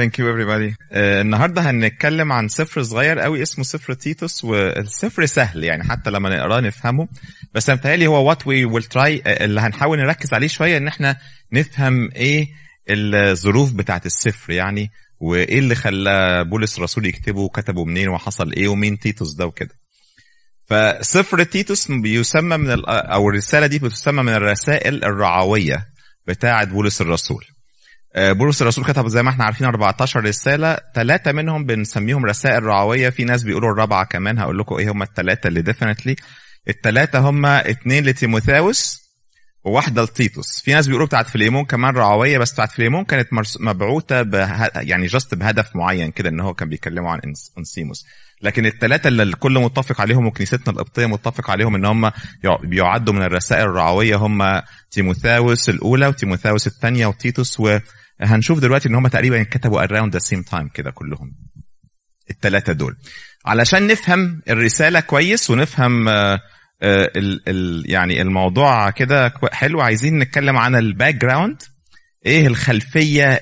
Thank you everybody. Uh, النهارده هنتكلم عن سفر صغير قوي اسمه سفر تيتوس والسفر سهل يعني حتى لما نقراه نفهمه بس أنا متهيألي هو we will try uh, اللي هنحاول نركز عليه شوية إن إحنا نفهم إيه الظروف بتاعت السفر يعني وإيه اللي خلى بولس الرسول يكتبه وكتبه منين وحصل إيه ومين تيتوس ده وكده. فسفر تيتوس بيسمى من ال- أو الرسالة دي بتسمى من الرسائل الرعوية بتاعت بولس الرسول. آه، بولس الرسول كتب زي ما إحنا عارفين 14 رسالة. ثلاثة منهم بنسميهم رسائل رعوية. في ناس بيقولوا الرابعة كمان. هقول لكم إيه هم الثلاثه اللي definitely الثلاثه هم اثنين لتيموثاوس وواحدة لتيتوس. في ناس بيقولوا بتاعت فيليمون كمان رعوية بس بتاعت فيليمون كانت مبعوثة به... يعني just بهدف معين كده إن هو كان بيكلموا عن إنسيموس. لكن الثلاثه اللي الكل متفق عليهم وكنيستنا القبطية متفق عليهم إن هم يع- بيعدوا من الرسائل الرعوية هم تيموثاوس الأولى وتيموثاوس الثانية وتيتوس وهنشوف دلوقتي إن هم تقريبا كتبوا around the same time كده كلهم الثلاثه دول. علشان نفهم الرسالة كويس ونفهم آه، آه، ال يعني الموضوع كده حلو عايزين نتكلم عن ال background إيه الخلفية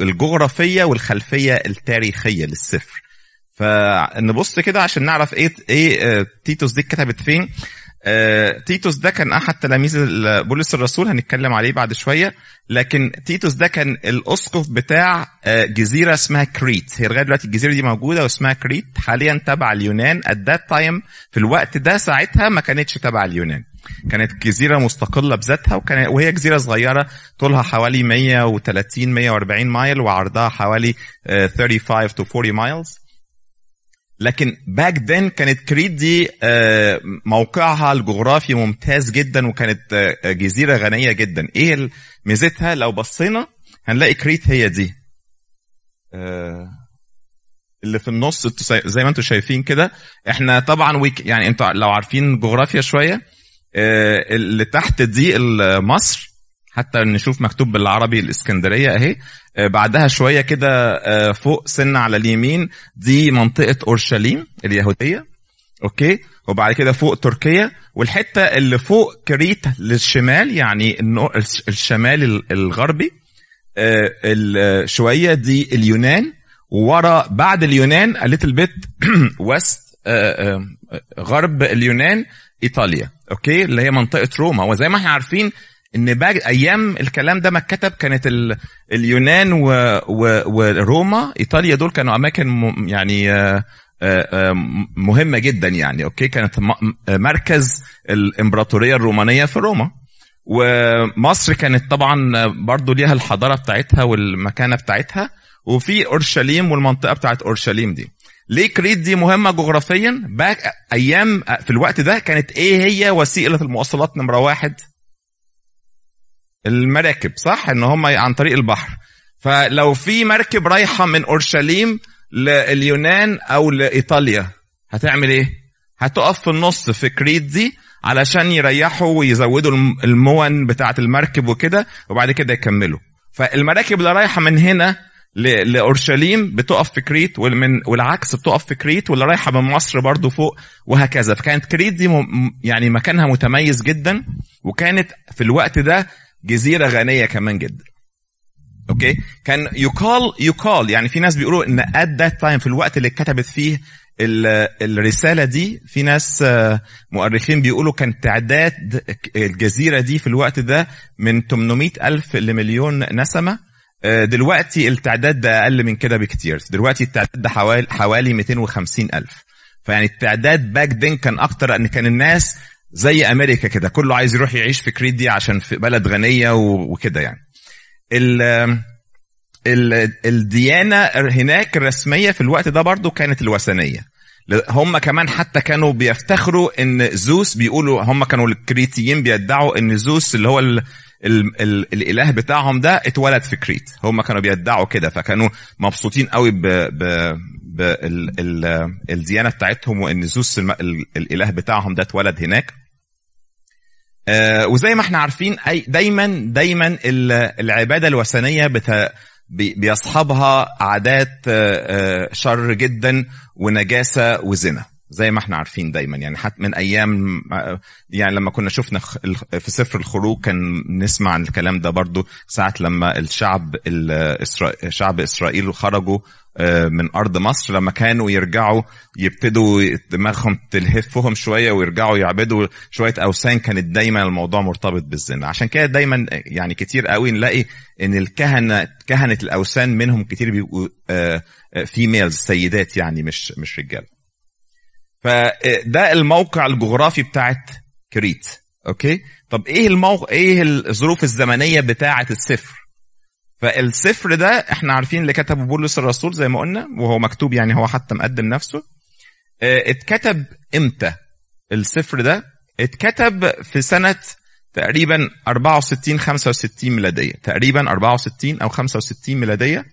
الجغرافية والخلفية التاريخية للسفر فنبص كده عشان نعرف إيه إيه آه، تيتوس دي اتكتبت فين. تيتوس ده كان أحد تلاميذ بولس الرسول هنتكلم عليه بعد شوية. لكن تيتوس ده كان الأسقف بتاع آه، جزيرة اسمها كريت. هي لغاية دلوقتي الجزيرة دي موجودة واسمها كريت حاليا تبع اليونان. At that time في الوقت ده ساعتها ما كانتش تبع اليونان. كانت جزيرة مستقلة بذاتها وكان وهي جزيرة صغيرة طولها حوالي 130 140 mile وعرضها حوالي آه، 35 to 40 miles لكن back then كانت كريت دي آه، موقعها الجغرافي ممتاز جدا وكانت آه، جزيرة غنية جدا. إيه ميزتها؟ لو بصينا هنلاقي كريت هي دي. آه، اللي في النص زي ما أنتم شايفين كده. إحنا طبعا ويك يعني أنتوا لو عارفين جغرافيا شوية آه، اللي تحت دي مصر حتى نشوف مكتوب بالعربي الإسكندرية أهي. آه، بعدها شوية كده آه، فوق سنة على اليمين دي منطقة أورشليم اليهودية. okay؟ وبعد كده فوق تركيا. والحتة اللي فوق كريت للشمال يعني الشمال ال- الغربي. آه، شوية دي اليونان. وورا بعد اليونان a little bit west غرب اليونان إيطاليا. okay؟ اللي هي منطقة روما. وزي ما إحنا عارفين إن back أيام الكلام ده ما اتكتب كانت ال... اليونان و... و... وروما إيطاليا دول كانوا أماكن م... يعني آه، آه، آه، مهمة جدا يعني okay؟ كانت م... مركز الإمبراطورية الرومانية في روما. ومصر كانت طبعا برضو ليها الحضارة بتاعتها والمكانة بتاعتها وفي أورشليم والمنطقة بتاعت أورشليم دي. ليه كريت دي مهمة جغرافيا؟ back أيام في الوقت ده كانت إيه هي وسيلة المواصلات نمرة واحد؟ المراكب صح؟ إن هم عن طريق البحر. فلو في مركب رايحة من أورشليم لليونان أو لإيطاليا هتعمل إيه؟ هتقف في النص في كريت دي علشان يريحوا ويزودوا الم- المون بتاعة المركب وكده وبعد كده يكملوا. فالمراكب اللي رايحة من هنا لأورشليم بتقف في كريت وال... والعكس بتقف في كريت واللي رايحة من مصر برضو فوق وهكذا. فكانت كريت دي يعني مكانها متميز جدا وكانت في الوقت ده جزيرة غنية كمان جدا. okay كان يقال يقال يعني في ناس بيقولوا إن at that time في الوقت اللي اتكتبت فيه ال- الرسالة دي في ناس آه، مؤرخين بيقولوا كان تعداد الجزيرة دي في الوقت ده من 800 ألف لمليون نسمة. آه، دلوقتي التعداد ده أقل من كده بكتير. دلوقتي التعداد ده حوالي حوالي 250 ألف. فيعني التعداد back then كان أكتر إن كان الناس زي أمريكا كده كله عايز يروح يعيش في كريت دي عشان في بلد غنية وكده يعني. ال ال الديانة هناك الرسمية في الوقت ده برضو كانت الوثنية. هم كمان حتى كانوا بيفتخروا إن زوس بيقولوا هم كانوا الكريتيين بيدعوا إن زوس اللي هو ال ال ال الإله بتاعهم ده اتولد في كريت. هم كانوا بيدعوا كده فكانوا مبسوطين قوي ب ب ب ال ال الديانة بتاعتهم وإن زوس الإله بتاعهم ده اتولد هناك. آه، وزي ما إحنا عارفين أي دايما دايما ال- العبادة الوثنية بت بي- بيصحبها عادات آه، آه، شر جدا ونجاسة وزنا زي ما إحنا عارفين دايما. يعني حتى من أيام يعني لما كنا شفنا في سفر الخروج كان نسمع عن الكلام ده برضو ساعة لما الشعب شعب إسرائيل خرجوا من أرض مصر لما كانوا يرجعوا يبتدوا دماغهم تلهفهم شوية ويرجعوا يعبدوا شوية أوثان كانت دايما الموضوع مرتبط بالزنا. عشان كده دايما يعني كتير قوي نلاقي إن الكهنه كهنة الأوثان منهم كتير بيبقوا فيميلز آه، سيدات يعني مش مش رجاله فده الموقع الجغرافي بتاعت كريت. okay؟ طب إيه الموقع إيه الظروف الزمنية بتاعه السفر فالسفر ده إحنا عارفين اللي كتبه بولس الرسول زي ما قلنا وهو مكتوب يعني هو حتى مقدم نفسه. آه اتكتب إمتى السفر ده؟ اتكتب في سنة تقريبا 64 65 ميلادية تقريبا 64 أو 65 ميلادية.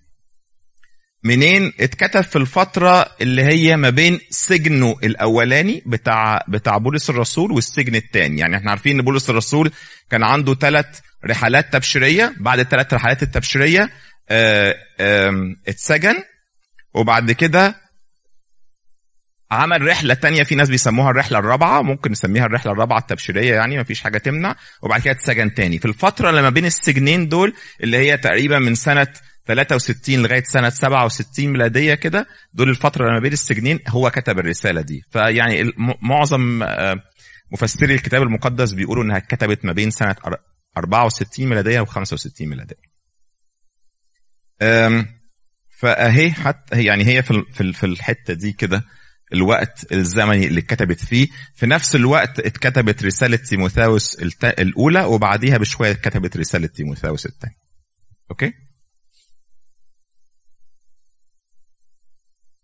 منين اتكتب في الفترة اللي هي ما بين سجنه الأولاني بتاع بتاع بولس الرسول والسجن الثاني، يعني إحنا عارفين إن بولس الرسول كان عنده ثلاث رحلات تبشيرية، بعد الثلاث رحلات التبشيرية آه اتسجن. وبعد كده عمل رحلة تانية. في ناس بيسموها الرحلة الرابعة. ممكن نسميها الرحلة الرابعة التبشيرية يعني مفيش حاجة تمنع. وبعد كده اتسجن تاني. في الفترة اللي ما بين السجنين دول اللي هي تقريبا من سنة 63 لغاية سنة 67 ميلادية كده دول الفترة اللي ما بين السجنين هو كتب الرسالة دي. فيعني معظم آه، مفسري الكتاب المقدس بيقولوا إنها اتكتبت ما بين سنة 64 ميلادية و65 ميلادية. فأهي حتى يعني هي في في الحتة دي كده الوقت الزمني اللي اتكتبت فيه. في نفس الوقت اتكتبت رسالة تيموثاوس الأولى وبعديها بشوية اتكتبت رسالة تيموثاوس الثانية okay؟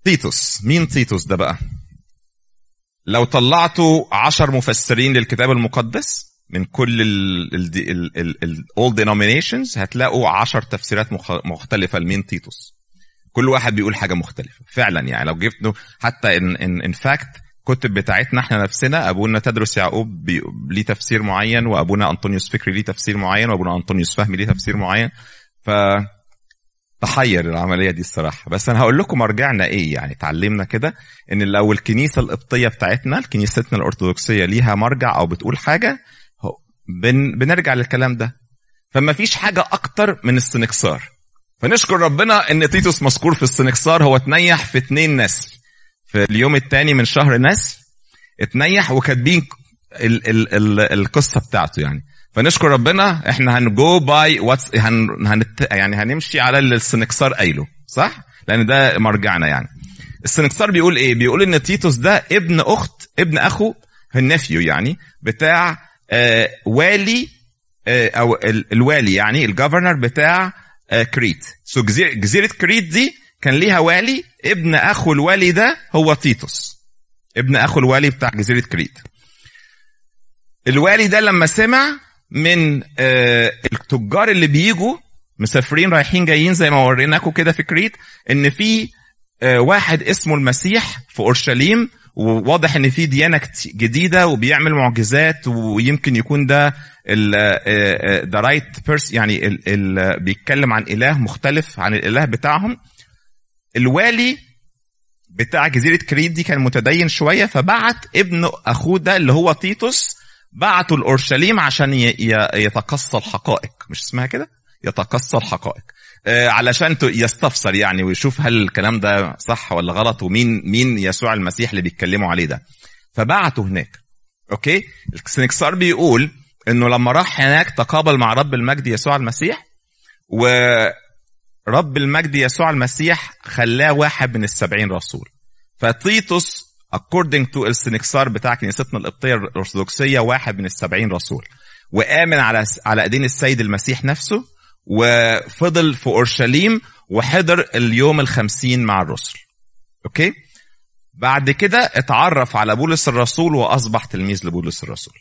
تيتوس. مين تيتوس ده بقى؟ لو طلعتوا عشر مفسرين للكتاب المقدس من كل ال all denominations هتلاقوا عشر تفسيرات مختلفة لمين تيتوس. كل واحد بيقول حاجة مختلفة. فعلا يعني لو جبت حتى in in in fact كتب بتاعتنا إحنا نفسنا أبونا تدرس يعقوب ليه تفسير معين وأبونا أنطونيوس فكري ليه تفسير معين وأبونا أنطونيوس فهمي ليه تفسير معين. ف تحير العملية دي الصراحة. بس أنا هقول لكم مرجعنا إيه يعني اتعلمنا كده إن لو الكنيسة القبطية بتاعتنا كنيستنا الأرثوذكسية ليها مرجع أو بتقول حاجة بن بنرجع للكلام ده. فما فيش حاجة أكتر من السنكسار. فنشكر ربنا إن تيتوس مذكور في السنكسار هو تنيح في اتنين نسل في اليوم الثاني من شهر نسل اتنيح وكاتبين ال ال ال القصة بتاعته يعني. فنشكر ربنا إحنا هن go by what's هن, يعني هنمشي على اللي السنكسار قايله صح؟ لأن ده مرجعنا يعني. السنكسار بيقول إيه؟ بيقول إن تيتوس ده ابن أخت ابن أخو ال nephew يعني بتاع آه والي آه أو الوالي يعني ال governor بتاع آه كريت. so جزيرة كريت دي كان ليها والي ابن أخو الوالي ده هو تيتوس. ابن أخو الوالي بتاع جزيرة كريت. الوالي ده لما سمع من آه، التجار اللي بيجوا مسافرين رايحين جايين زي ما وريناكم كده في كريت إن في آه، واحد اسمه المسيح في أورشليم وواضح إن في ديانة جديدة وبيعمل معجزات ويمكن يكون ده the right person يعني ال ال بيتكلم عن إله مختلف عن الإله بتاعهم. الوالي بتاع جزيرة كريت دي كان متدين شوية فبعت ابن أخوه ده اللي هو تيتوس بعتوا لاورشليم عشان يتقصى الحقائق. مش اسمها كده؟ يتقصى الحقائق. آه، علشان يستفسر يعني ويشوف هل الكلام ده صح ولا غلط ومين مين يسوع المسيح اللي بيتكلموا عليه ده. فبعتوا هناك. okay؟ السنكسار بيقول إنه لما راح هناك تقابل مع رب المجد يسوع المسيح ورب المجد يسوع المسيح خلاه واحد من السبعين رسول. فتيتوس according to السنكسار بتاع كنيستنا القبطية الأرثوذكسية واحد من السبعين رسول. وآمن على على أيدين السيد المسيح نفسه وفضل في أورشليم وحضر اليوم الخمسين مع الرسل. أوكي؟ بعد كده اتعرف على بولس الرسول وأصبح تلميذ لبولس الرسول.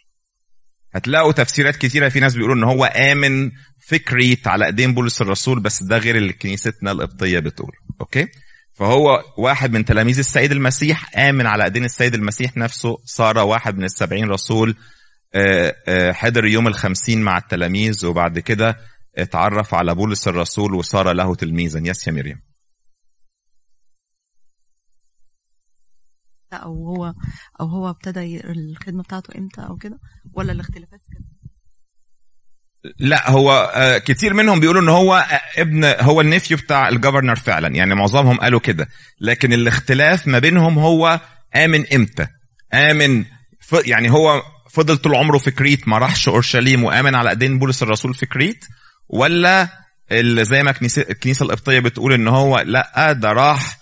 هتلاقوا تفسيرات كتيرة في ناس بيقولوا إن هو آمن في كريت على ايدين بولس الرسول بس ده غير اللي كنيستنا القبطية بتقول. okay؟ فهو واحد من تلاميذ السيد المسيح آمن على أيدين السيد المسيح نفسه. صار واحد من السبعين رسول آه، آه، حضر يوم الخمسين مع التلاميذ وبعد كده اتعرف على بولس الرسول وصار له تلميذا. yes يا مريم. أو هو أو هو ابتدى الخدمة بتاعته إمتى أو كده؟ ولا الاختلافات؟ لا هو آه، كتير منهم بيقولوا إن هو آه، ابن هو النفيو بتاع الجفرنر فعلا. يعني معظمهم قالوا كده. لكن الاختلاف ما بينهم هو آمن إمتى؟ آمن يعني هو فضل طول عمره في كريت ما راحش أورشليم وآمن على ايدين بولس الرسول في كريت؟ ولا زي ما الكنيسة القبطية بتقول إن هو لا ده راح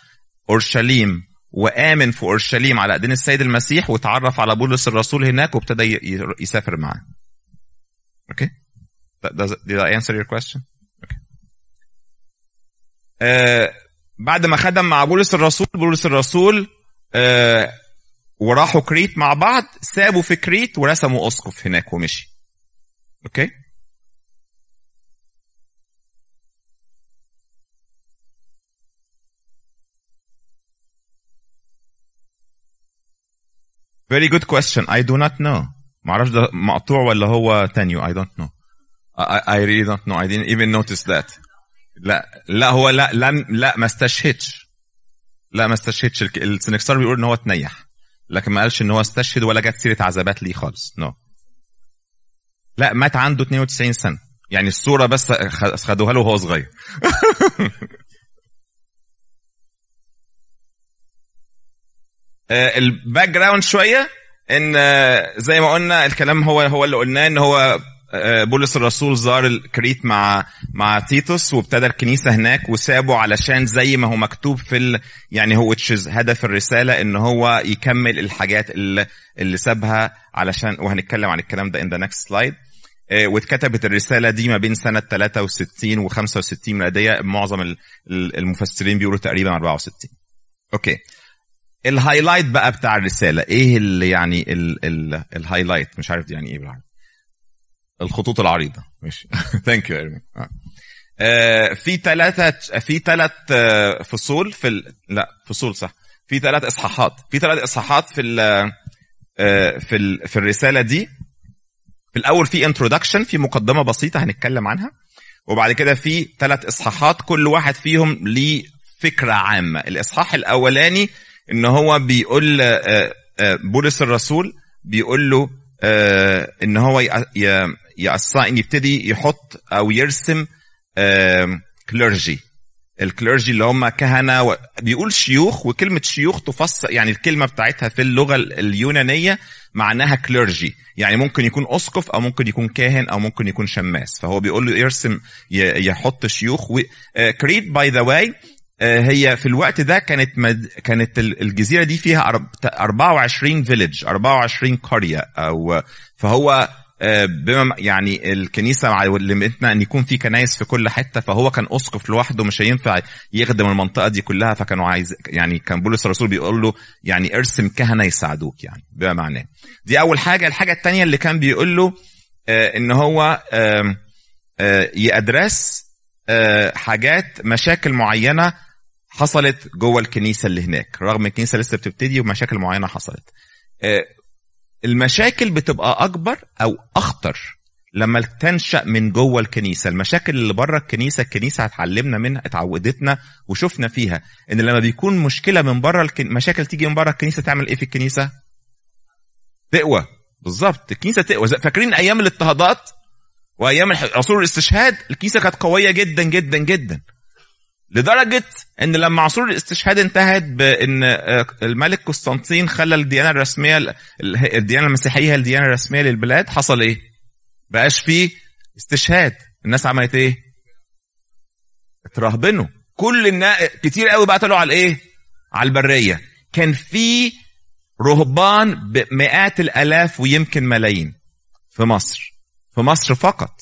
أورشليم وآمن في أورشليم على ايدين السيد المسيح وتعرف على بولس الرسول هناك وابتدى يسافر معاه. okay? Does it, did I answer your question? Okay. آه بعد ما خدم مع بولس الرسول بولس الرسول آه وراحوا كريت مع بعض سابوا في كريت ورسموا اسقف هناك ومشي. okay؟ Very good question. I do not know. معرفش ده مقطوع ولا هو تانيو. I don't know. I, I really don't know. I didn't even notice that. لا لا هو لا لم لا ما استشهدش. لا ما استشهدش السنكسار بيقول إن هو تنيح. لكن ما قالش إن هو استشهد ولا جت سيرة عذابات ليه خالص. نو. No. لا مات عنده 92 سنة. يعني الصورة بس خدوها له وهو صغير. آه، ال background شوية إن آه، زي ما قلنا الكلام هو هو اللي قلناه إن هو بولس الرسول زار الكريت مع مع تيتوس وابتدى الكنيسة هناك وسابه علشان زي ما هو مكتوب في ال يعني هو هدف الرسالة إن هو يكمل الحاجات اللي اللي سابها علشان وهنتكلم عن الكلام ده the next slide. آه، واتكتبت الرسالة دي ما بين سنة 63 و 65 ميلادية معظم ال- ال- المفسرين بيقولوا تقريبا 64 okay. ال highlight بقى بتاع الرسالة إيه اللي يعني ال ال ال highlight؟ مش عارف يعني إيه بالعربي. الخطوط العريضة. ماشي. thank you ايرمي في ثلاثة في ثلاث فصول في ال... لا فصول صح. في ثلاث إصحاحات. في ثلاث إصحاحات في ال... آه، في ال... في الرسالة دي. في الأول في introduction في مقدمة بسيطة هنتكلم عنها. وبعد كده في ثلاث إصحاحات كل واحد فيهم ليه فكرة عامة. الإصحاح الأولاني إن هو بيقول آه، آه، بولس الرسول بيقول له آه، إن هو ي assign يبتدي يحط أو يرسم clergy ال clergy اللي هم كهنة و... بيقول شيوخ وكلمة شيوخ تفسر يعني الكلمة بتاعتها في اللغة ال- اليونانية معناها clergy يعني ممكن يكون أسقف أو ممكن يكون كاهن أو ممكن يكون شماس. فهو بيقول له يرسم يحط شيوخ و... كريت by the way هي في الوقت ده كانت مد... كانت ال- الجزيرة دي فيها أرب- 24 village 24 قرية أو فهو بما يعني الكنيسة علمتنا إن يكون في كنايس في كل حتة فهو كان أسقف لوحده مش هينفع يخدم المنطقة دي كلها. فكانوا عايز يعني كان بولس الرسول بيقول له يعني ارسم كهنة يساعدوك يعني بما معناه دي أول حاجة. الحاجة الثانية اللي كان بيقول له آه، إن هو آه، يأدرس آه، حاجات مشاكل معينة حصلت جوه الكنيسة اللي هناك. رغم الكنيسة لسه بتبتدي ومشاكل معينة حصلت. آه، المشاكل بتبقى أكبر أو أخطر لما تنشأ من جوه الكنيسة. المشاكل اللي بره الكنيسة الكنيسة هتعلمنا منها اتعودتنا وشفنا فيها. إن لما بيكون مشكلة من بره الكن... مشاكل تيجي من بره الكنيسة تعمل إيه في الكنيسة؟ تقوى. بالظبط. الكنيسة تقوى. فاكرين أيام الاضطهادات؟ وأيام عصور الاستشهاد؟ الكنيسة كانت قوية جدا جدا جدا. لدرجة إن لما عصور الاستشهاد انتهت بإن آه، الملك قسطنطين خلى الديانة الرسمية ال- ال- الديانة المسيحية هي الديانة الرسمية للبلاد حصل إيه؟ بقاش فيه استشهاد الناس عملت إيه؟ اترهبنوا كل الناس كتير قوي بقى طلعوا على الإيه؟ على البرية كان في رهبان بمئات الآلاف ويمكن ملايين في مصر في مصر فقط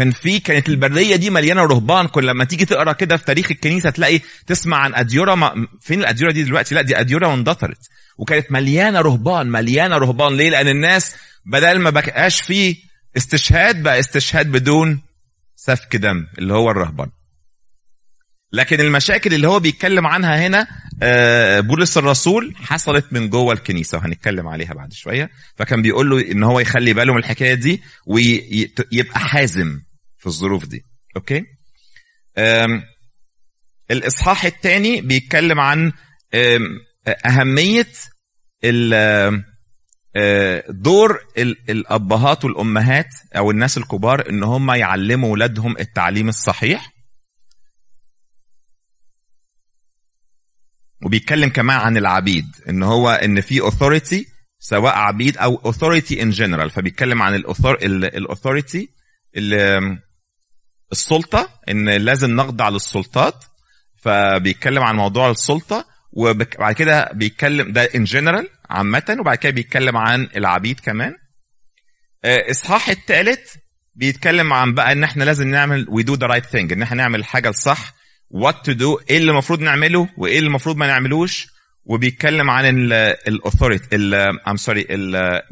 كان في كانت البريه دي مليانة رهبان. كل لما تيجي تقرأ كده في تاريخ الكنيسة تلاقي تسمع عن اديوره ما فين الاديوره دي دلوقتي؟ لا دي اديوره واندثرت وكانت مليانة رهبان مليانة رهبان. ليه؟ لأن الناس بدل ما بقاش في استشهاد بقى استشهاد بدون سفك دم اللي هو الرهبان. لكن المشاكل اللي هو بيتكلم عنها هنا آه، بولس الرسول حصلت من جوه الكنيسة وهنتكلم عليها بعد شوية. فكان بيقول له إن هو يخلي باله من الحكاية دي ويبقى حازم. في الظروف دي. أوكي؟ الإصحاح الثاني بيتكلم عن أهمية دور ال- الأبهات والأمهات أو الناس الكبار إن هم يعلموا اولادهم التعليم الصحيح. وبيتكلم كمان عن العبيد إن هو إن في authority سواء عبيد أو authority in general. فبيتكلم عن ال authority السلطة إن لازم نخضع للسلطات فبيتكلم عن موضوع السلطة وبعد كده بيتكلم ده in general عامة وبعد كده بيتكلم عن العبيد كمان. آه، إصحاح الثالث بيتكلم عن بقى إن إحنا لازم نعمل we do the right thing إن إحنا نعمل الحاجة الصح what to do إيه اللي المفروض نعمله وإيه اللي المفروض ما نعملوش. وبيتكلم عن ال authority I'm sorry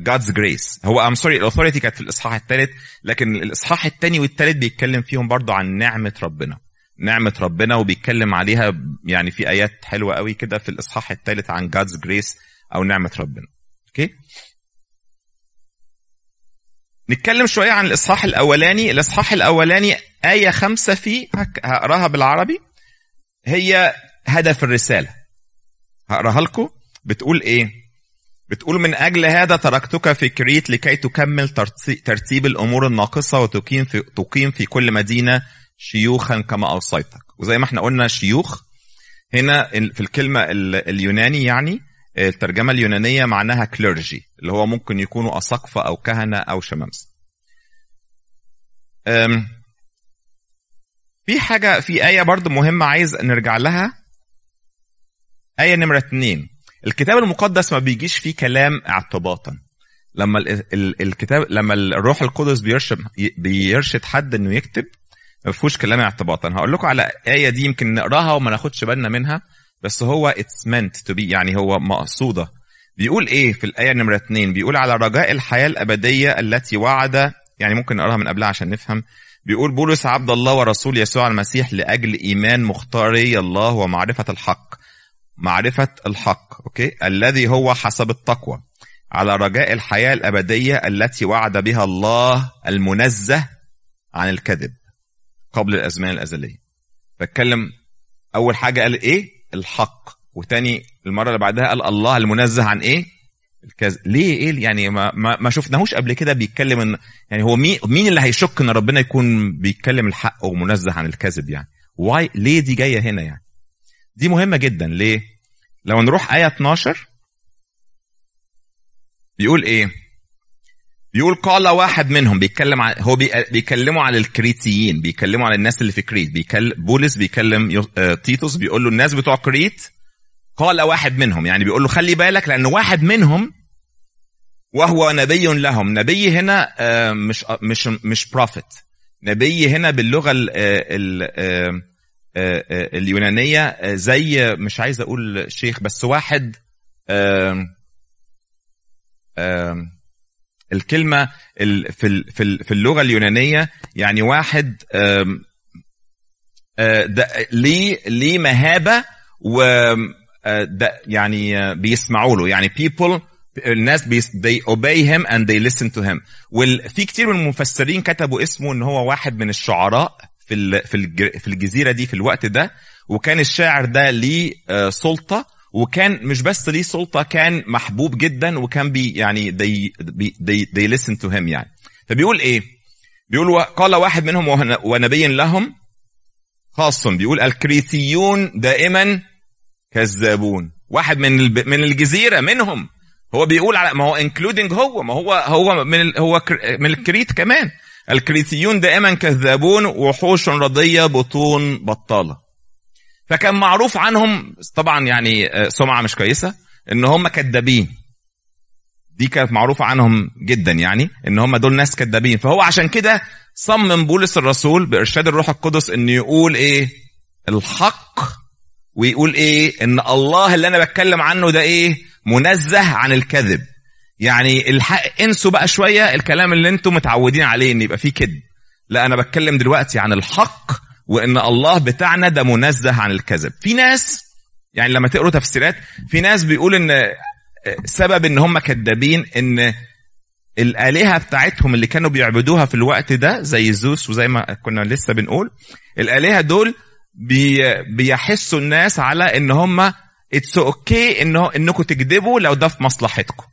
God's grace هو I'm sorry ال authority كانت في الإصحاح الثالث لكن الإصحاح الثاني والثالث بيتكلم فيهم برضه عن نعمة ربنا. نعمة ربنا وبيتكلم عليها يعني في آيات حلوة قوي كده في الإصحاح الثالث عن God's grace أو نعمة ربنا. okay؟ نتكلم شوية عن الإصحاح الأولاني. الإصحاح الأولاني آية خمسة فيه هقراها بالعربي. هي هدف الرسالة. هقراها لكم. بتقول إيه؟ بتقول من أجل هذا تركتك في كريت لكي تكمل ترتي- ترتيب الأمور الناقصة وتقيم في تقيم في كل مدينة شيوخا كما أوصيتك. وزي ما إحنا قلنا شيوخ هنا في الكلمة ال- اليوناني يعني الترجمة اليونانية معناها كليرجي اللي هو ممكن يكونوا اساقفه أو كهنة أو شمامسه أم، في حاجة في آية برضو مهمة عايز نرجع لها. آية نمرة اتنين. الكتاب المقدس ما بيجيش فيه كلام اعتباطا. لما ال ال الكتاب لما الروح القدس بيرشد بيرشد حد إنه يكتب ما فيهوش كلام اعتباطا. هقول لكم على آية دي يمكن نقراها وما ناخدش بالنا منها بس هو it's meant to be يعني هو مقصودة. بيقول إيه في الآية نمرة اتنين؟ بيقول على رجاء الحياة الأبدية التي وعد يعني ممكن نقراها من قبلها عشان نفهم. بيقول بولس عبد الله ورسول يسوع المسيح لأجل إيمان مختاري الله ومعرفة الحق. معرفة الحق أوكي؟ الذي هو حسب التقوى على رجاء الحياة الأبدية التي وعد بها الله المنزه عن الكذب قبل الأزمان الأزلية. بتكلم أول حاجة قال إيه؟ الحق. وتاني المرة اللي بعدها قال الله المنزه عن إيه؟ الكذب. ليه؟ إيه؟ يعني ما ما, ما شفناهوش قبل كده بيتكلم ان يعني هو مين مين اللي هيشك إن ربنا يكون بيتكلم الحق ومنزه عن الكذب يعني؟ why ليه دي جاية هنا يعني؟ دي مهمة جدا. ليه؟ لو نروح آية 12 بيقول إيه؟ بيقول قال واحد منهم بيتكلم عن هو بي- بيكلموا عن الكريتيين بيكلموا عن الناس اللي في كريت. بيكلم بولس بيكلم آه، تيتوس بيقول له الناس بتوع كريت قال واحد منهم. يعني بيقول له خلي بالك لأن واحد منهم وهو نبي لهم. نبي هنا آه، مش مش مش بروفيت نبي هنا باللغة ال آه، اليونانية آه، زي مش عايز أقول شيخ بس واحد الكلمة ال- في في ال- في اللغة اليونانية يعني واحد آه، ليه ليه مهابة و ده يعني آه، بيسمعوا له. يعني people الناس بيس they obey him and they listen to him. وفي كتير من المفسرين كتبوا اسمه إن هو واحد من الشعراء. في في في الجزيرة دي في الوقت ده وكان الشاعر ده ليه آه، سلطة وكان مش بس ليه سلطة كان محبوب جدا وكان بي يعني they, they, they listen to him يعني فبيقول إيه بيقول قال واحد منهم ونبي لهم خاص بيقول الكريتيون دائما كذابون واحد من. من الجزيرة منهم هو بيقول على ما هو including هو ما هو هو من. هو. من الكريت كمان الكريتيون دائما كذابون وحوش ردية بطون بطالة. فكان معروف عنهم طبعا يعني آه، سمعة مش كويسة إن هم كذابين. دي كانت معروفة عنهم جدا يعني إن هم دول ناس كذابين. فهو عشان كده صمم بولس الرسول بإرشاد الروح القدس انه يقول إيه؟ الحق ويقول إيه؟ إن الله اللي أنا بتكلم عنه ده إيه؟ منزه عن الكذب. يعني الحق انسوا بقى شوية الكلام اللي أنتم متعودين عليه إن يبقى فيه كذب. لا أنا بتكلم دلوقتي عن الحق وإن الله بتاعنا ده منزه عن الكذب. في ناس يعني لما تقروا تفسيرات في ناس بيقول إن سبب إن هم كذابين إن الآلهة بتاعتهم اللي كانوا بيعبدوها في الوقت ده زي زوس وزي ما كنا لسه بنقول الآلهة دول بي بيحسوا الناس على إن هم it's okay انه انكم تكذبوا لو ده في مصلحتكم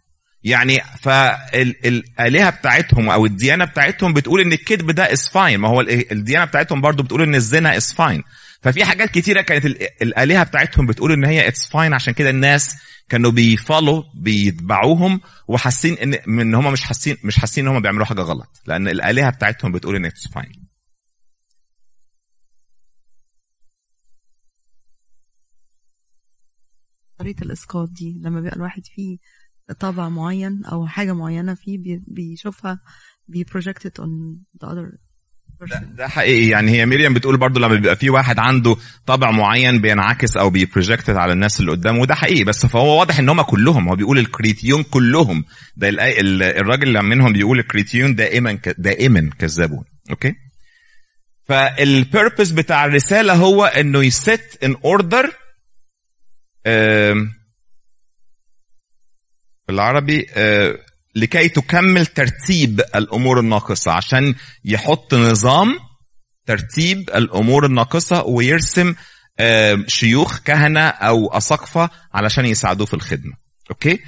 يعني فالالهه بتاعتهم أو الديانة بتاعتهم بتقول إن الكذب ده is fine ما هو الديانة بتاعتهم برضو بتقول إن الزنا is fine ففي حاجات كتيرة كانت الآلهة بتاعتهم بتقول إن هي it's fine عشان كده الناس كانوا بي follow بيتبعوهم وحاسين إن إن هم مش حاسين مش حاسين إن هم بيعملوا حاجة غلط. لأن الآلهة بتاعتهم بتقول إن it's fine طريقة الإسقاط دي لما بيبقى الواحد فيه طابع معين أو حاجة معينة فيه بي- بيشوفها بي project it on the other ده, ده حقيقي. يعني هي ميريام بتقول برضو لما بيبقى في واحد عنده طبع معين بينعكس أو بي projected على الناس اللي قدامه وده حقيقي. بس فهو واضح إن هم كلهم هو بيقول الكريتيون كلهم. ده الراجل اللي منهم بيقول الكريتيون دائما دائما كذابون. okay؟ فال purpose بتاع الرسالة هو إنه يـ set in order بالعربي آه، لكي تكمل ترتيب الأمور الناقصة. عشان يحط نظام ترتيب الأمور الناقصة ويرسم آه، شيوخ كهنة أو أساقفة علشان يساعدوه في الخدمة. أوكي؟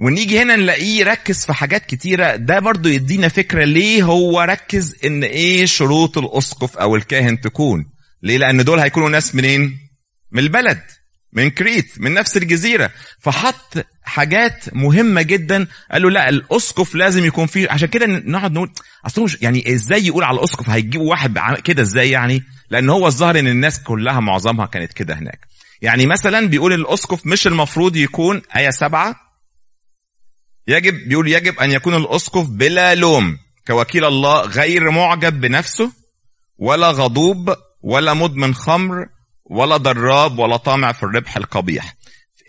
ونيجي هنا نلاقيه يركز في حاجات كتيرة. ده برضو يدينا فكرة ليه هو ركز إن إيه شروط الأسقف أو الكاهن تكون. ليه؟ لأن دول هيكونوا ناس منين؟ من البلد. من كريت من نفس الجزيرة. فحط حاجات مهمة جدا. قال له لا الأسقف لازم يكون فيه. عشان كده نقعد نقول أصل مش يعني إزاي يقول على الأسقف؟ هيجيبوا واحد كده إزاي يعني؟ لأن هو الظاهر إن الناس كلها معظمها كانت كده هناك. يعني مثلا بيقول الأسقف مش المفروض يكون آية سبعة. يجب بيقول يجب أن يكون الأسقف بلا لوم كوكيل الله غير معجب بنفسه ولا غضوب ولا مدمن خمر ولا ضراب ولا طامع في الربح القبيح.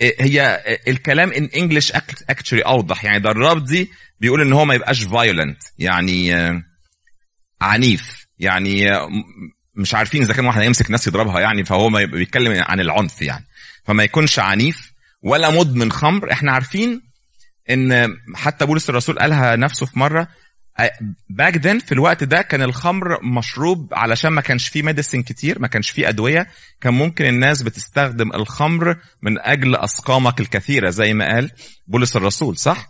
هي الكلام in English actually أوضح. يعني ضراب دي بيقول إن هو ما يبقاش violent يعني آه، عنيف. يعني آه، مش عارفين إذا كان واحد هيمسك ناس يضربها يعني فهو ما بيتكلم عن العنف يعني. فما يكونش عنيف ولا مدمن خمر. إحنا عارفين إن حتى بولس الرسول قالها نفسه في مرة back then في الوقت ده كان الخمر مشروب علشان ما كانش فيه medicine كتير ما كانش فيه أدوية. كان ممكن الناس بتستخدم الخمر من أجل أسقامك الكثيرة زي ما قال بولس الرسول صح؟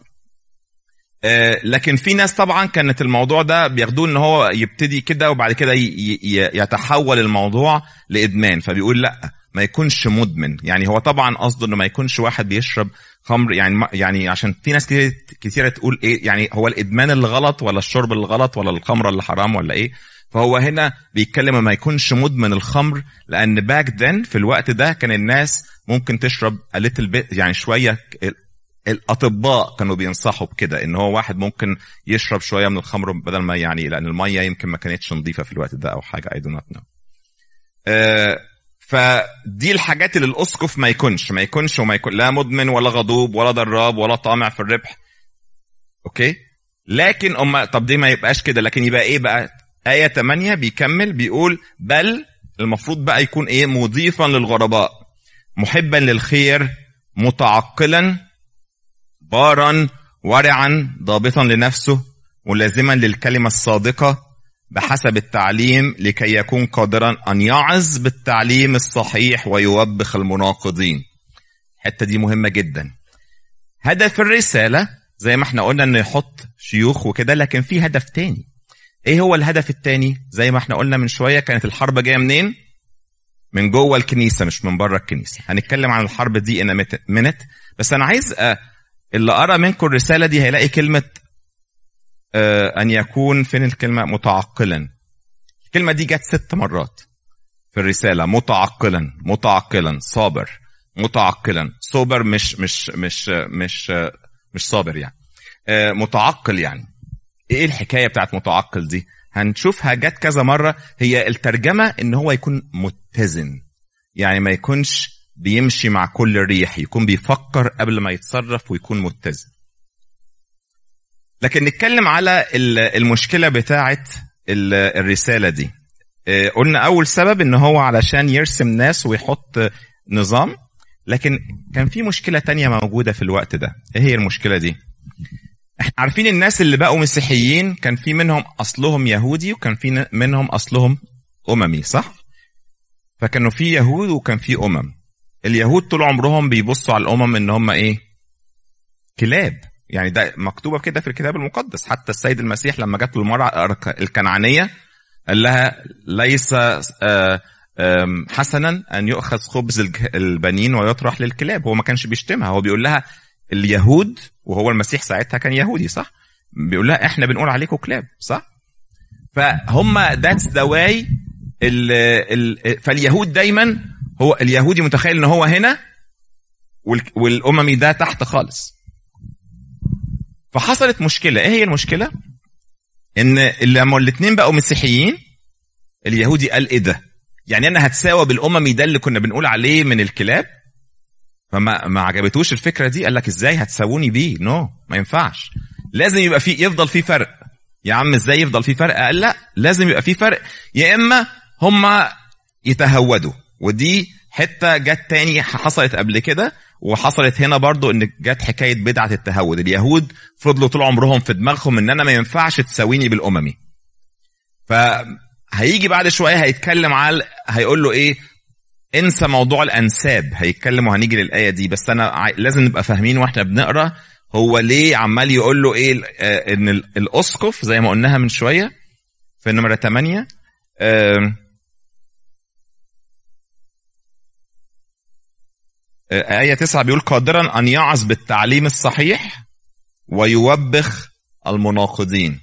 آه، لكن في ناس طبعا كانت الموضوع ده بياخدوه إن هو يبتدي كده وبعد كده يتحول الموضوع لإدمان. فبيقول لأ ما يكونش مدمن. يعني هو طبعا قصده إنه ما يكونش واحد بيشرب خمر يعني يعني عشان في ناس كتير كتيرة تقول إيه يعني هو الإدمان اللي غلط ولا الشرب اللي غلط ولا الخمره اللي حرام ولا إيه؟ فهو هنا بيتكلم ما يكونش مدمن الخمر لأن back then في الوقت ده كان الناس ممكن تشرب a يعني شوية الأطباء كانوا بينصحوا بكده إن هو واحد ممكن يشرب شوية من الخمر بدل ما يعني لأن المية يمكن ما كانتش نظيفة في الوقت ده أو حاجة I do not know فدي الحاجات اللي الأسقف ما يكونش ما يكونش وما يكون لا مدمن ولا غضوب ولا ضراب ولا طامع في الربح. أوكي؟ لكن أما طب دي ما يبقاش كده لكن يبقى إيه بقى؟ آية 8 بيكمل بيقول بل المفروض بقى يكون إيه؟ مضيفا للغرباء محبا للخير متعقلا بارا ورعا ضابطا لنفسه ملازما للكلمة الصادقة بحسب التعليم لكي يكون قادرا أن يعظ بالتعليم الصحيح ويوبخ المناقضين. الحتة دي مهمة جدا. هدف الرسالة زي ما إحنا قلنا إنه يحط شيوخ وكده لكن في هدف تاني. إيه هو الهدف التاني؟ زي ما إحنا قلنا من شوية كانت الحرب جاية منين؟ من جوه الكنيسة مش من بره الكنيسة. هنتكلم عن الحرب دي a minute. بس أنا عايز أ... اللي قرا منكم الرسالة دي هيلاقي كلمة آه، أن يكون فين الكلمة؟ متعقلا. الكلمة دي جت ست مرات في الرسالة. متعقلا متعقلا صابر. متعقلا. صابر مش مش مش مش مش صابر يعني. آه، متعقل يعني. إيه الحكاية بتاعت متعقل دي؟ هنشوفها جت كذا مرة. هي الترجمة إن هو يكون متزن. يعني ما يكونش بيمشي مع كل ريح يكون بيفكر قبل ما يتصرف ويكون متزن. لكن نتكلم على ال- المشكلة بتاعت ال- الرسالة دي. آه، قلنا أول سبب إن هو علشان يرسم ناس ويحط نظام لكن كان في مشكلة تانية موجودة في الوقت ده. إيه هي المشكلة دي؟ إحنا عارفين الناس اللي بقوا مسيحيين كان في منهم أصلهم يهودي وكان في منهم أصلهم أممي صح؟ فكانوا في يهود وكان في أمم. اليهود طول عمرهم بيبصوا على الأمم إن هم إيه؟ كلاب. يعني ده مكتوبة كده في الكتاب المقدس. حتى السيد المسيح لما جات له المرأة الكنعانية قال لها ليس آه، حسنا أن يؤخذ خبز البنين ويطرح للكلاب. هو ما كانش بيشتمها. هو بيقول لها اليهود وهو المسيح ساعتها كان يهودي صح؟ بيقول لها إحنا بنقول عليكم كلاب صح؟ فهم that's the way فاليهود دايما هو اليهودي متخيل إن هو هنا وال- والأممي ده تحت خالص. فحصلت مشكلة. إيه هي المشكلة؟ إن لما الاثنين بقوا مسيحيين اليهودي قال إيه ده؟ يعني أنا هتساوى بالاممي ده اللي كنا بنقول عليه من الكلاب؟ فما ما عجبتوش الفكرة دي. قال لك إزاي هتساووني بيه؟ نو no, ما ينفعش. لازم يبقى في يفضل في فرق. يا عم إزاي يفضل في فرق؟ قال لا لازم يبقى في فرق. يا إما هم يتهودوا ودي حتة جت تاني حصلت قبل كده. وحصلت هنا برضو إن جت حكاية بدعة التهود. اليهود فضلوا طول عمرهم في دماغهم إن أنا ما ينفعش تساويني بالأممي. فهيجي بعد شوية هيتكلم على هيقول له إيه؟ انسى موضوع الأنساب. هيتكلم وهنيجي للآية دي. بس أنا لازم نبقى فاهمين وإحنا بنقرأ هو ليه عمال يقول له إيه آه، إن ال- الأسقف زي ما قلناها من شوية في نمرة 8 آم، آه، آية 9 بيقول قادرا أن يعظ بالتعليم الصحيح ويوبخ المناقضين.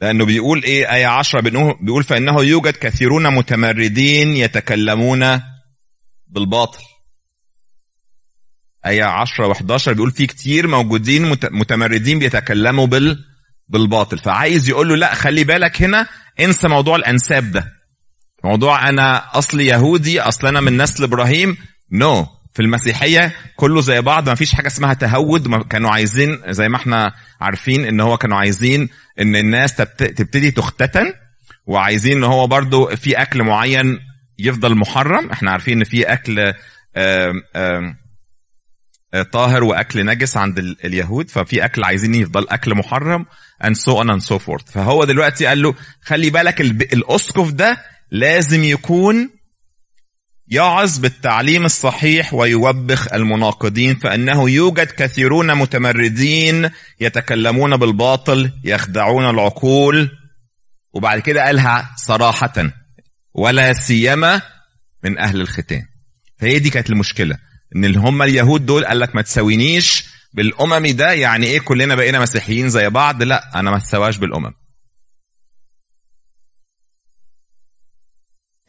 لأنه بيقول إيه؟ آية 10 بأنه- بيقول فإنه يوجد كثيرون متمردين يتكلمون بالباطل. آية 10 و11 بيقول في كتير موجودين مت- متمردين بيتكلموا بال بالباطل. فعايز يقول له لا خلي بالك هنا انسى موضوع الأنساب ده. موضوع أنا أصلي يهودي أصل أنا من نسل إبراهيم. نو no. في المسيحية كله زي بعض ما فيش حاجة اسمها تهود. كانوا عايزين زي ما إحنا عارفين إن هو كانوا عايزين إن الناس تبت- تبتدي تختتن. وعايزين إن هو برضو في أكل معين يفضل محرم. إحنا عارفين إن في أكل آه، طاهر وأكل نجس عند ال- اليهود. ففي أكل عايزين يفضل أكل محرم. And so on and so forth. فهو دلوقتي قال له خلي بالك الأسقف ده لازم يكون يعظ بالتعليم الصحيح ويوبخ المناقضين فإنه يوجد كثيرون متمردين يتكلمون بالباطل يخدعون العقول وبعد كده قالها صراحة ولا سيما من أهل الختان فهي دي كانت المشكلة إن اللي هم اليهود دول قال لك ما تساوينيش بالاممي ده يعني إيه كلنا بقينا مسيحيين زي بعض؟ لا أنا ما تسواش بالأمم.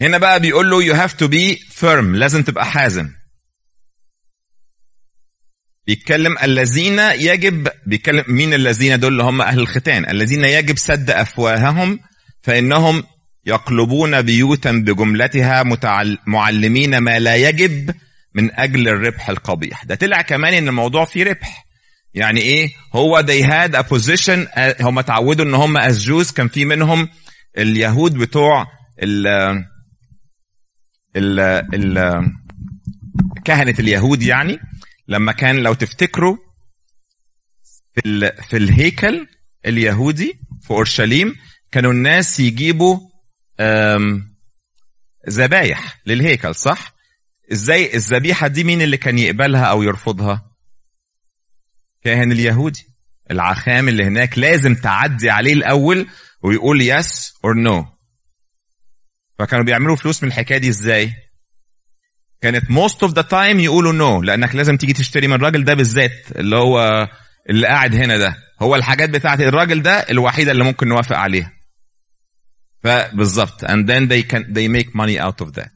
هنا بقى بيقول له you have to be firm. لازم تبقى حازم. بيتكلم الذين يجب بيتكلم مين الذين دول؟ اللي هم أهل الختان. الذين يجب سد أفواههم فإنهم يقلبون بيوتا بجملتها. معلمين ما لا يجب من أجل الربح القبيح. ده طلع كمان إن الموضوع فيه ربح. يعني إيه؟ هو they had a position هم اتعودوا إن هم as Jews. كان في منهم اليهود بتوع ال ال ال كهنة اليهود يعني لما كان لو تفتكروا في في الهيكل اليهودي في أورشليم كانوا الناس يجيبوا ذبايح للهيكل صح؟ إزاي الذبيحة دي مين اللي كان يقبلها أو يرفضها؟ كاهن اليهودي الحاخام اللي هناك لازم تعدي عليه الأول ويقول yes or no فكانوا بيعملوا فلوس من الحكاية دي إزاي؟ كانت most of the time يقولوا no لأنك لازم تيجي تشتري من الراجل ده بالذات اللي هو اللي قاعد هنا ده. هو الحاجات بتاعت الراجل ده الوحيدة اللي ممكن نوافق عليها. فبالظبط and then they can they make money out of that.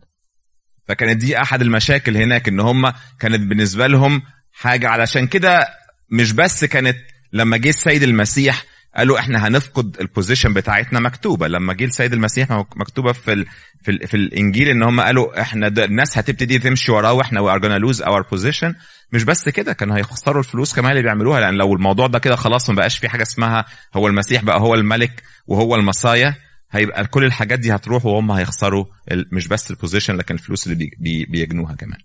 فكانت دي أحد المشاكل هناك إن هم كانت بالنسبة لهم حاجة علشان كده مش بس كانت لما جه السيد المسيح قالوا إحنا هنفقد البوزيشن بتاعتنا مكتوبة. لما جه السيد المسيح مكتوبة في ال في, ال في الإنجيل إن هم قالوا إحنا الناس هتبتدي تمشي وراه وإحنا we are gonna lose our position. مش بس كده كانوا هيخسروا الفلوس كمان اللي بيعملوها لأن لو الموضوع ده كده خلاص ما بقاش في حاجة اسمها هو المسيح بقى هو الملك وهو ال Messiah هيبقى كل الحاجات دي هتروح وهم هيخسروا مش بس ال position لكن الفلوس اللي بي بي بيجنوها كمان.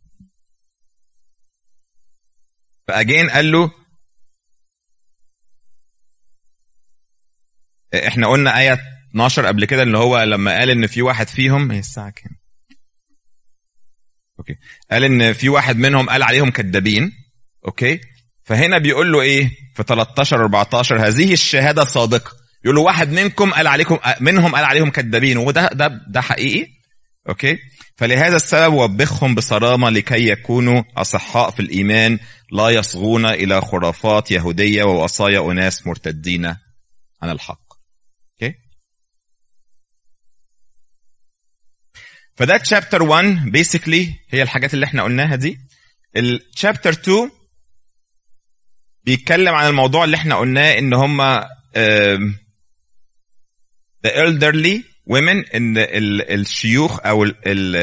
ف again قال له إحنا قلنا آية 12 قبل كده اللي هو لما قال إن في واحد فيهم هي الساعة كام؟ okay. قال إن في واحد منهم قال عليهم كذابين. okay. فهنا بيقول له إيه؟ في 13 14 هذه الشهادة صادقة. يقول له واحد منكم قال عليكم منهم قال عليهم كذابين. وده ده ده حقيقي. okay. فلهذا السبب وبخهم بصرامة لكي يكونوا أصحاء في الإيمان لا يصغون إلى خرافات يهودية ووصايا أناس مرتدين عن الحق. فده تشابتر 1 بيسكلي هي الحاجات اللي إحنا قلناها دي الشابتر 2 بيتكلم عن الموضوع اللي إحنا قلناه إن هم the elderly women إن ال, الشيوخ أو ال, ال,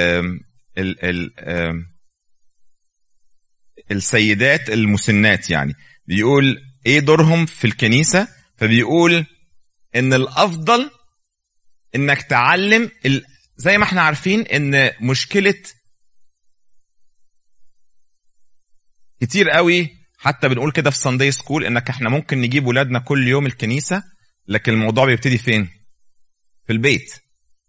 ال, ال, السيدات المسنات يعني بيقول إيه دورهم في الكنيسة فبيقول إن الأفضل إنك تعلم. زي ما إحنا عارفين إن مشكلة كتير قوي حتى بنقول كده في ساندي سكول إنك إحنا ممكن نجيب ولادنا كل يوم الكنيسة لكن الموضوع بيبتدي فين؟ في البيت.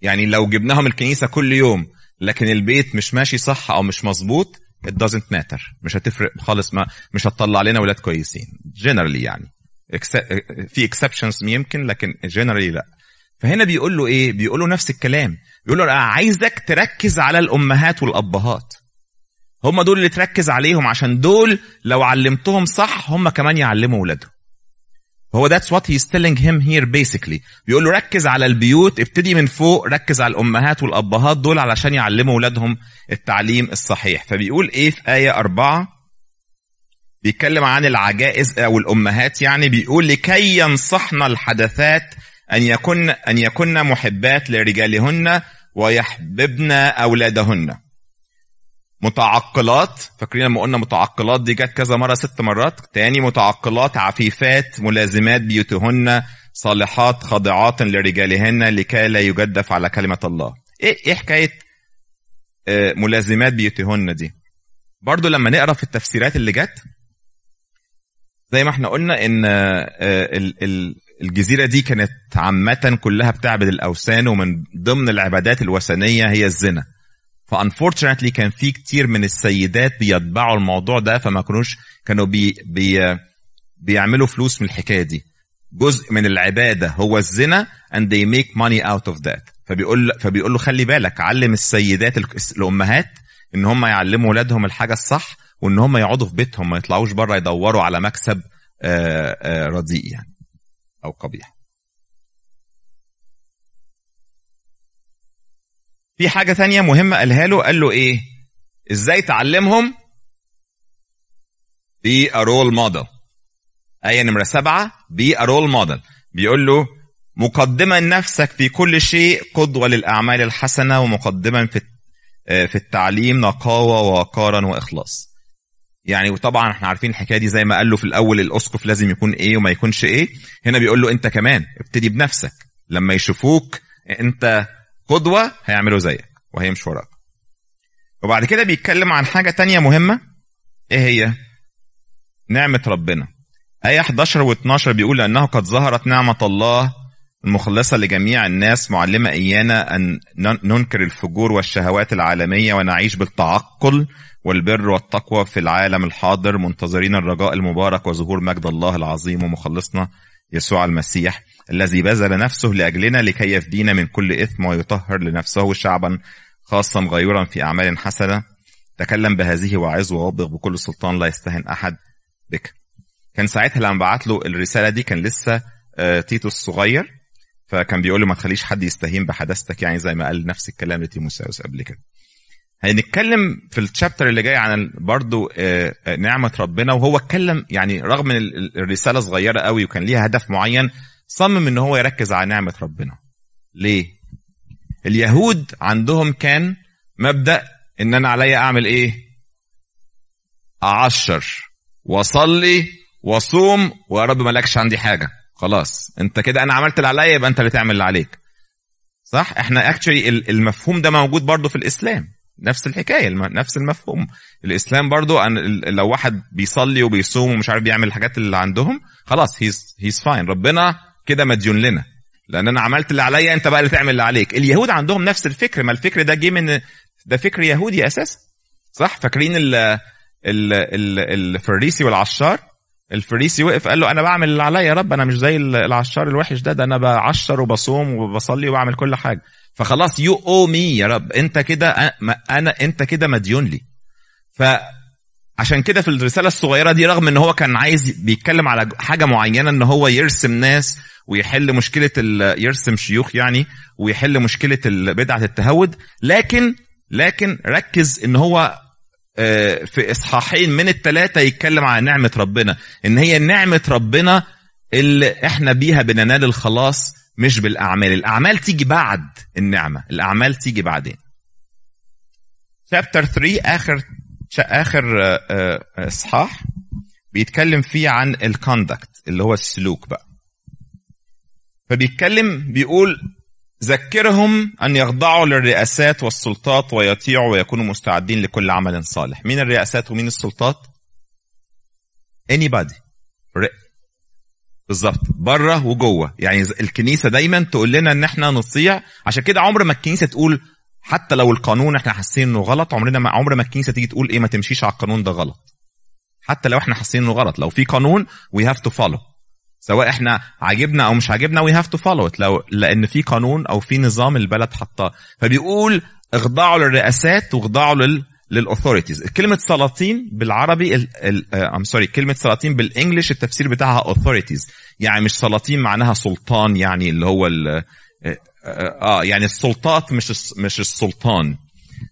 يعني لو جبناهم الكنيسة كل يوم لكن البيت مش ماشي صح أو مش مظبوط it doesn't matter. مش هتفرق خالص ما مش هتطلع لنا ولاد كويسين. Generally يعني. في exceptions يمكن لكن generally لا. فهنا بيقول له إيه؟ بيقول له نفس الكلام. بيقول له أنا عايزك تركز على الأمهات والأبهات. هم دول اللي تركز عليهم عشان دول لو علمتهم صح هم كمان يعلموا ولادهم. هو that's what he's telling him here basically. بيقول له ركز على البيوت ابتدي من فوق ركز على الأمهات والأبهات دول علشان يعلموا ولادهم التعليم الصحيح. فبيقول إيه في آية أربعة؟ بيتكلم عن العجائز أو الأمهات يعني بيقول لكي ينصحن الحدثات أن يكن أن يكن محبات لرجالهن ويحببن أولادهن. متعقلات فاكرين لما قلنا متعقلات دي جت كذا مرة ست مرات؟ تاني متعقلات عفيفات ملازمات بيوتهن صالحات خاضعات لرجالهن لكي لا يجدف على كلمة الله. إيه إيه حكاية آه ملازمات بيوتهن دي؟ برضو لما نقرأ في التفسيرات اللي جت زي ما إحنا قلنا إن آه الجزيرة دي كانت عامة كلها بتعبد الأوثان ومن ضمن العبادات الوثنية هي الزنا. ف unfortunately كان في كتير من السيدات بيتبعوا الموضوع ده فما كانوش كانوا بي بي بيعملوا فلوس من الحكاية دي. جزء من العبادة هو الزنا and they make money out of that. فبيقول فبيقول له خلي بالك علم السيدات الأمهات إن هم يعلموا اولادهم الحاجة الصح وإن هم يقعدوا في بيتهم ما يطلعوش بره يدوروا على مكسب رديء يعني أو قبيح. في حاجة ثانية مهمة قالها له قال له إيه؟ إزاي تعلمهم be a role model. آية نمرة سبعة be a role model. بيقول له مقدما نفسك في كل شيء قدوة للأعمال الحسنة ومقدما في في التعليم نقاوة ووقارا وإخلاص. يعني وطبعا إحنا عارفين الحكاية دي زي ما قال له في الأول الأسقف لازم يكون إيه وما يكونش إيه. هنا بيقول له أنت كمان ابتدي بنفسك. لما يشوفوك أنت قدوة هيعملوا زيك وهيمشوا وراك. وبعد كده بيتكلم عن حاجة تانية مهمة. إيه هي؟ نعمة ربنا. آية 11 و12 بيقول أنه قد ظهرت نعمة الله المخلصة لجميع الناس معلمة إيانا أن ننكر الفجور والشهوات العالمية ونعيش بالتعقل والبر والتقوى في العالم الحاضر منتظرين الرجاء المبارك وظهور مجد الله العظيم ومخلصنا يسوع المسيح الذي بذل نفسه لأجلنا لكي يفدينا من كل إثم ويطهر لنفسه شعبا خاصا غيورا في أعمال حسنة. تكلم بهذه وعظ ووبخ بكل سلطان لا يستهن أحد بك. كان ساعتها لما بعت له الرسالة دي كان لسه تيتوس صغير. فكان بيقول له ما تخليش حد يستهين بحداثتك يعني زي ما قال نفس الكلام لتيموساوس قبل كده. هنتكلم في الشابتر اللي جاي عن برضو نعمة ربنا وهو اتكلم يعني رغم ان الرسالة صغيرة قوي وكان ليها هدف معين صمم إن هو يركز على نعمة ربنا. ليه؟ اليهود عندهم كان مبدأ إن أنا عليا أعمل إيه؟ أعشر وأصلي وأصوم ويا رب مالكش عندي حاجة. خلاص انت كده أنا عملت اللي عليا يبقى انت اللي تعمل اللي عليك. صح؟ إحنا اكشلي المفهوم ده موجود برضو في الإسلام. نفس الحكاية نفس المفهوم. الإسلام برضو أن لو واحد بيصلي وبيصوم ومش عارف بيعمل الحاجات اللي عندهم خلاص he's he's fine ربنا كده مديون لنا. لأن أنا عملت اللي عليا أنت بقى اللي تعمل اللي عليك. اليهود عندهم نفس الفكر ما الفكر ده جه من ده فكر يهودي أساسا. صح؟ فاكرين ال ال ال الفريسي والعشار؟ الفريسي وقف قال له أنا بعمل اللي عليا يا رب أنا مش زي العشار الوحش ده ده أنا بعشر وبصوم وبصلي وبعمل كل حاجة. فخلاص you owe me يا رب. أنت كده أنا أنت كده مديون لي. فعشان كده في الرسالة الصغيرة دي رغم إن هو كان عايز بيتكلم على حاجة معينة إن هو يرسم ناس ويحل مشكلة يرسم شيوخ يعني ويحل مشكلة بدعة التهود لكن لكن ركز إن هو في إصحاحين من الثلاثه يتكلم على نعمة ربنا إن هي نعمة ربنا اللي إحنا بيها بننال الخلاص مش بالأعمال. الأعمال تيجي بعد النعمة الأعمال تيجي بعدين. Chapter 3 آخر آخر إصحاح بيتكلم فيه عن الكوندكت اللي هو السلوك بقى. فبيتكلم بيقول ذكرهم أن يخضعوا للرئاسات والسلطات ويطيعوا ويكونوا مستعدين لكل عمل صالح. مين الرئاسات ومين السلطات؟ Anybody. بالظبط. بره وجوه. يعني الكنيسة دايما تقول لنا إن إحنا نطيع عشان كده عمر ما الكنيسة تقول حتى لو القانون إحنا حاسين إنه غلط عمرنا ما عمر ما الكنيسة تيجي تقول إيه ما تمشيش على القانون ده غلط. حتى لو إحنا حاسين إنه غلط. لو في قانون we have to follow سواء إحنا عاجبنا أو مش عاجبنا we have to follow لو لأن في قانون أو في نظام البلد حطاه فبيقول اخضعوا للرئاسات واخضعوا لل لل authorities كلمة سلاطين بالعربي I'm sorry كلمة سلاطين بال English التفسير بتاعها authorities. يعني مش سلاطين معناها سلطان يعني اللي هو ال آه يعني السلطات مش مش السلطان.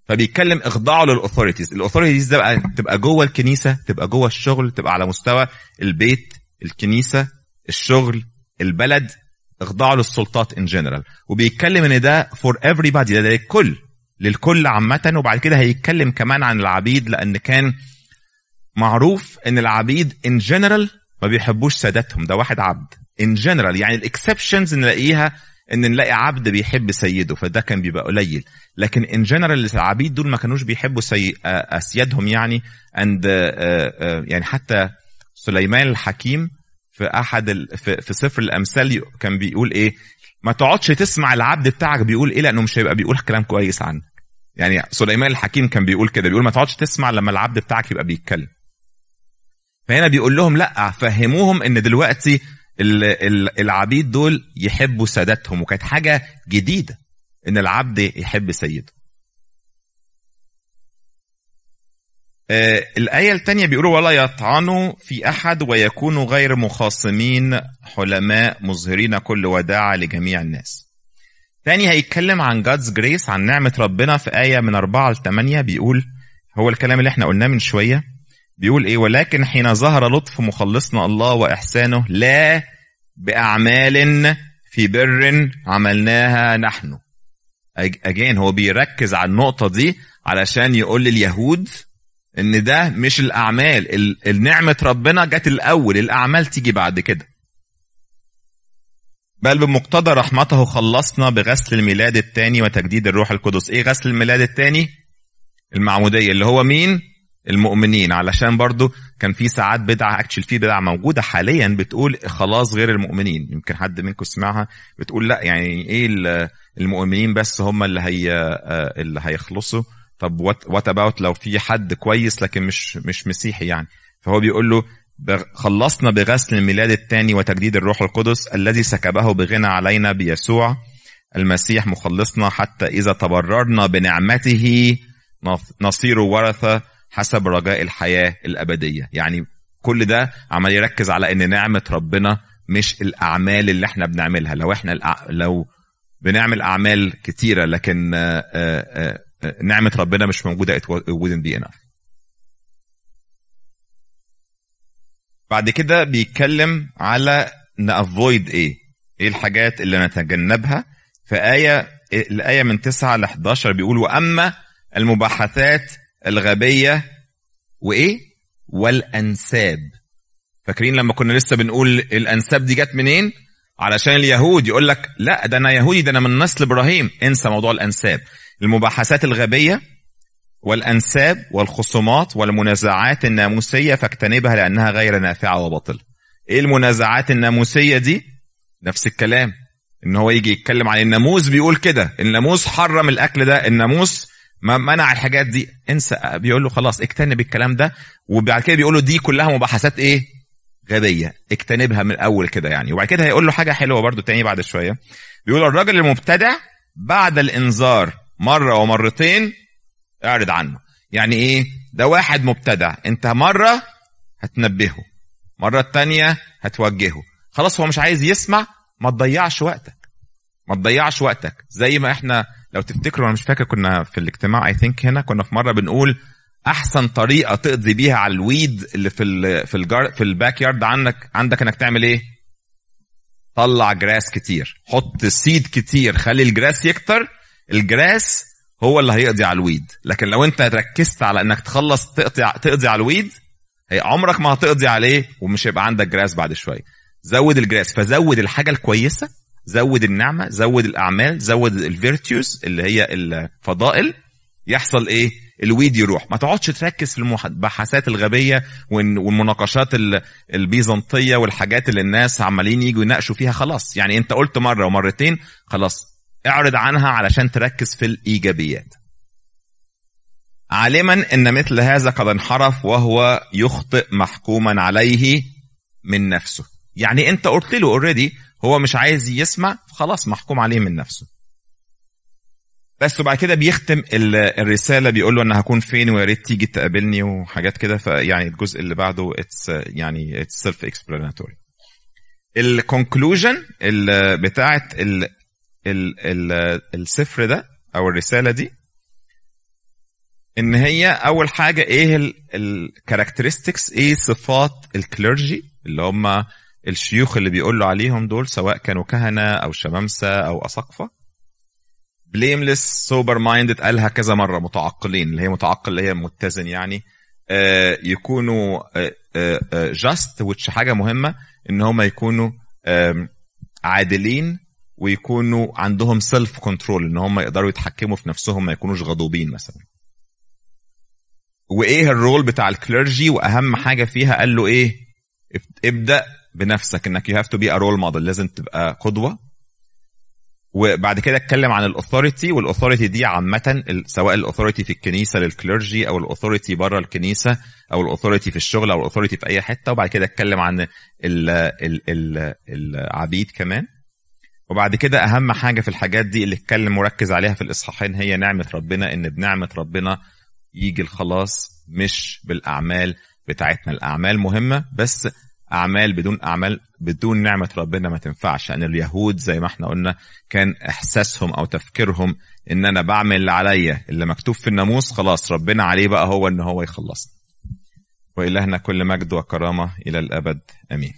فبيتكلم اخضعوا لل authorities ال authorities ده بقى تبقى جوه الكنيسة تبقى جوه الشغل تبقى على مستوى البيت الكنيسة. الشغل البلد اخضعوا للسلطات in general وبيتكلم إن ده for everybody ده للكل للكل عامة وبعد كده هيتكلم كمان عن العبيد لأن كان معروف إن العبيد in general ما بيحبوش سادتهم ده واحد عبد. in general يعني ال exceptions نلاقيها إن نلاقي عبد بيحب سيده فده كان بيبقى قليل. لكن in general العبيد دول ما كانوش بيحبوا سي... أسيادهم يعني and يعني حتى سليمان الحكيم في أحد ال... في... في سفر الأمثال كان بيقول إيه ما تقعدش تسمع العبد بتاعك بيقول إيه لأنه مش هيبقى بيقول كلام كويس عنك. يعني سليمان الحكيم كان بيقول كده بيقول ما تقعدش تسمع لما العبد بتاعك يبقى بيتكلم. فهنا بيقول لهم لأ فهموهم إن دلوقتي العبيد دول يحبوا سادتهم وكانت حاجة جديدة إن العبد يحب سيده. آه الآية الثانية بيقولوا ولا يطعنوا في أحد ويكونوا غير مخاصمين حلماء مظهرين كل وداعة لجميع الناس. تاني هيتكلم عن God's grace عن نعمة ربنا في آية من أربعة لثمانية بيقول هو الكلام اللي إحنا قلناه من شوية. بيقول إيه؟ ولكن حين ظهر لطف مخلصنا الله وإحسانه لا بأعمال في بر عملناها نحن. أجين هو بيركز على النقطة دي علشان يقول لليهود إن ده مش الأعمال. النعمة ربنا جت الأول الأعمال تيجي بعد كده. بل بمقتضى رحمته خلصنا بغسل الميلاد الثاني وتجديد الروح القدس. إيه غسل الميلاد الثاني؟ المعمودية اللي هو مين؟ المؤمنين. علشان برضو كان في ساعات بدعة actually في بدعة موجودة حاليا بتقول خلاص غير المؤمنين. يمكن حد منكم سمعها بتقول لا يعني إيه المؤمنين بس هم اللي هي اللي هيخلصوا. طب what about لو في حد كويس لكن مش مش مسيحي يعني فهو بيقول له خلصنا بغسل الميلاد الثاني وتجديد الروح القدس الذي سكبه بغنى علينا بيسوع المسيح مخلصنا حتى إذا تبررنا بنعمته نصير ورثة حسب رجاء الحياة الأبدية يعني كل ده عمال يركز على إن نعمة ربنا مش الأعمال اللي إحنا بنعملها لو إحنا. لو بنعمل أعمال كتيرة لكن نعمة ربنا مش موجودة. It wouldn't be enough. بعد كده بيتكلم على نافويد إيه إيه الحاجات اللي نتجنبها؟ في آية الآية من 9 ل 11 بيقول وأما المباحثات الغبية وإيه والأنساب. فاكرين لما كنا لسه بنقول الأنساب دي جت منين؟ علشان اليهود. يقول لك لا ده أنا يهودي ده أنا من نسل إبراهيم. انسى موضوع الأنساب. المباحثات الغبية والأنساب والخصومات والمنازعات الناموسية فاجتنبها لأنها غير نافعة وباطلة. إيه المنازعات الناموسية دي؟ نفس الكلام إن هو يجي يتكلم عن الناموس بيقول كده الناموس حرم الأكل ده الناموس ما منع الحاجات دي. انسى بيقول له خلاص اجتنب الكلام ده وبعد كده بيقول له دي كلها مباحثات إيه؟ غبية. اجتنبها من الأول كده يعني. وبعد كده هيقول له حاجة حلوة برضو تاني بعد شوية. بيقول الراجل المبتدع بعد الإنذار مرة ومرتين اعرض عنه. يعني إيه؟ ده واحد مبتدع. أنت مرة هتنبهه مرة التانية هتوجهه. خلاص هو مش عايز يسمع ما تضيعش وقتك. ما تضيعش وقتك. زي ما إحنا لو تفتكروا أنا مش فاكر كنا في الاجتماع I think هنا كنا في مرة بنقول أحسن طريقة تقضي بيها على ال weed اللي في ال في الجار في ال backyard عندك عندك إنك تعمل إيه؟ طلع grass كتير. حط seed كتير. خلي ال grass يكتر. ال grass هو اللي هيقضي على ال weed. لكن لو انت ركزت على انك تخلص تقضي تقضي على ال weed هي عمرك ما هتقضي عليه ومش هيبقى عندك grass بعد شوية. زود ال grass. فزود الحاجة الكويسة زود النعمة زود الأعمال زود ال virtues اللي هي الفضائل. يحصل إيه؟ ال weed يروح. ما تقعدش تركز في المباحثات الغبية والمناقشات البيزنطية والحاجات اللي الناس عمالين يجوا يناقشوا فيها. خلاص. يعني أنت قلت مرة ومرتين خلاص. اعرض عنها علشان تركز في الإيجابيات. عالما إن مثل هذا قد انحرف وهو يخطئ محكوما عليه من نفسه. يعني أنت قلت له already هو مش عايز يسمع خلاص محكوم عليه من نفسه. بس وبعد كده بيختم الرسالة بيقول له أنا هكون فين ويا ريت تيجي تقابلني وحاجات كده. فيعني الجزء اللي بعده it's يعني it's self explanatory ال conclusion بتاعت ال ال ال السفر ده أو الرسالة دي إن هي أول حاجة إيه ال characteristics إيه صفات ال clergy اللي هم الشيوخ اللي بيقول له عليهم دول سواء كانوا كهنة أو شمامسة أو أساقفة. blameless sober minded قالها كذا مرة متعقلين اللي هي متعقل اللي هي متزن يعني. آه يكونوا just آه which حاجة مهمة إن هم يكونوا آه عادلين ويكونوا عندهم self control إن هم يقدروا يتحكموا في نفسهم ما يكونوش غضوبين مثلا. وإيه ال role بتاع ال clergy وأهم حاجة فيها قال له إيه؟ ابدأ بنفسك إنك you have to be a role model لازم تبقى قدوة. وبعد كده اتكلم عن ال authority وال authority دي عامة سواء ال authority في الكنيسة لل clergy أو ال authority بره الكنيسة أو الاثوريتي في الشغل أو الاثوريتي في أي حتة. وبعد كده اتكلم عن ال ال ال العبيد كمان. وبعد كده أهم حاجة في الحاجات دي اللي اتكلم مركز عليها في الإصحاحين هي نعمة ربنا إن بنعمة ربنا يجي الخلاص مش بالأعمال بتاعتنا. الأعمال مهمة بس أعمال بدون أعمال بدون نعمة ربنا ما تنفعش. لأن اليهود زي ما إحنا قلنا كان إحساسهم أو تفكيرهم إن أنا بعمل اللي عليا اللي مكتوب في الناموس خلاص ربنا عليه بقى هو إن هو يخلصنا وإلهنا كل مجد وكرامة إلى الأبد. آمين.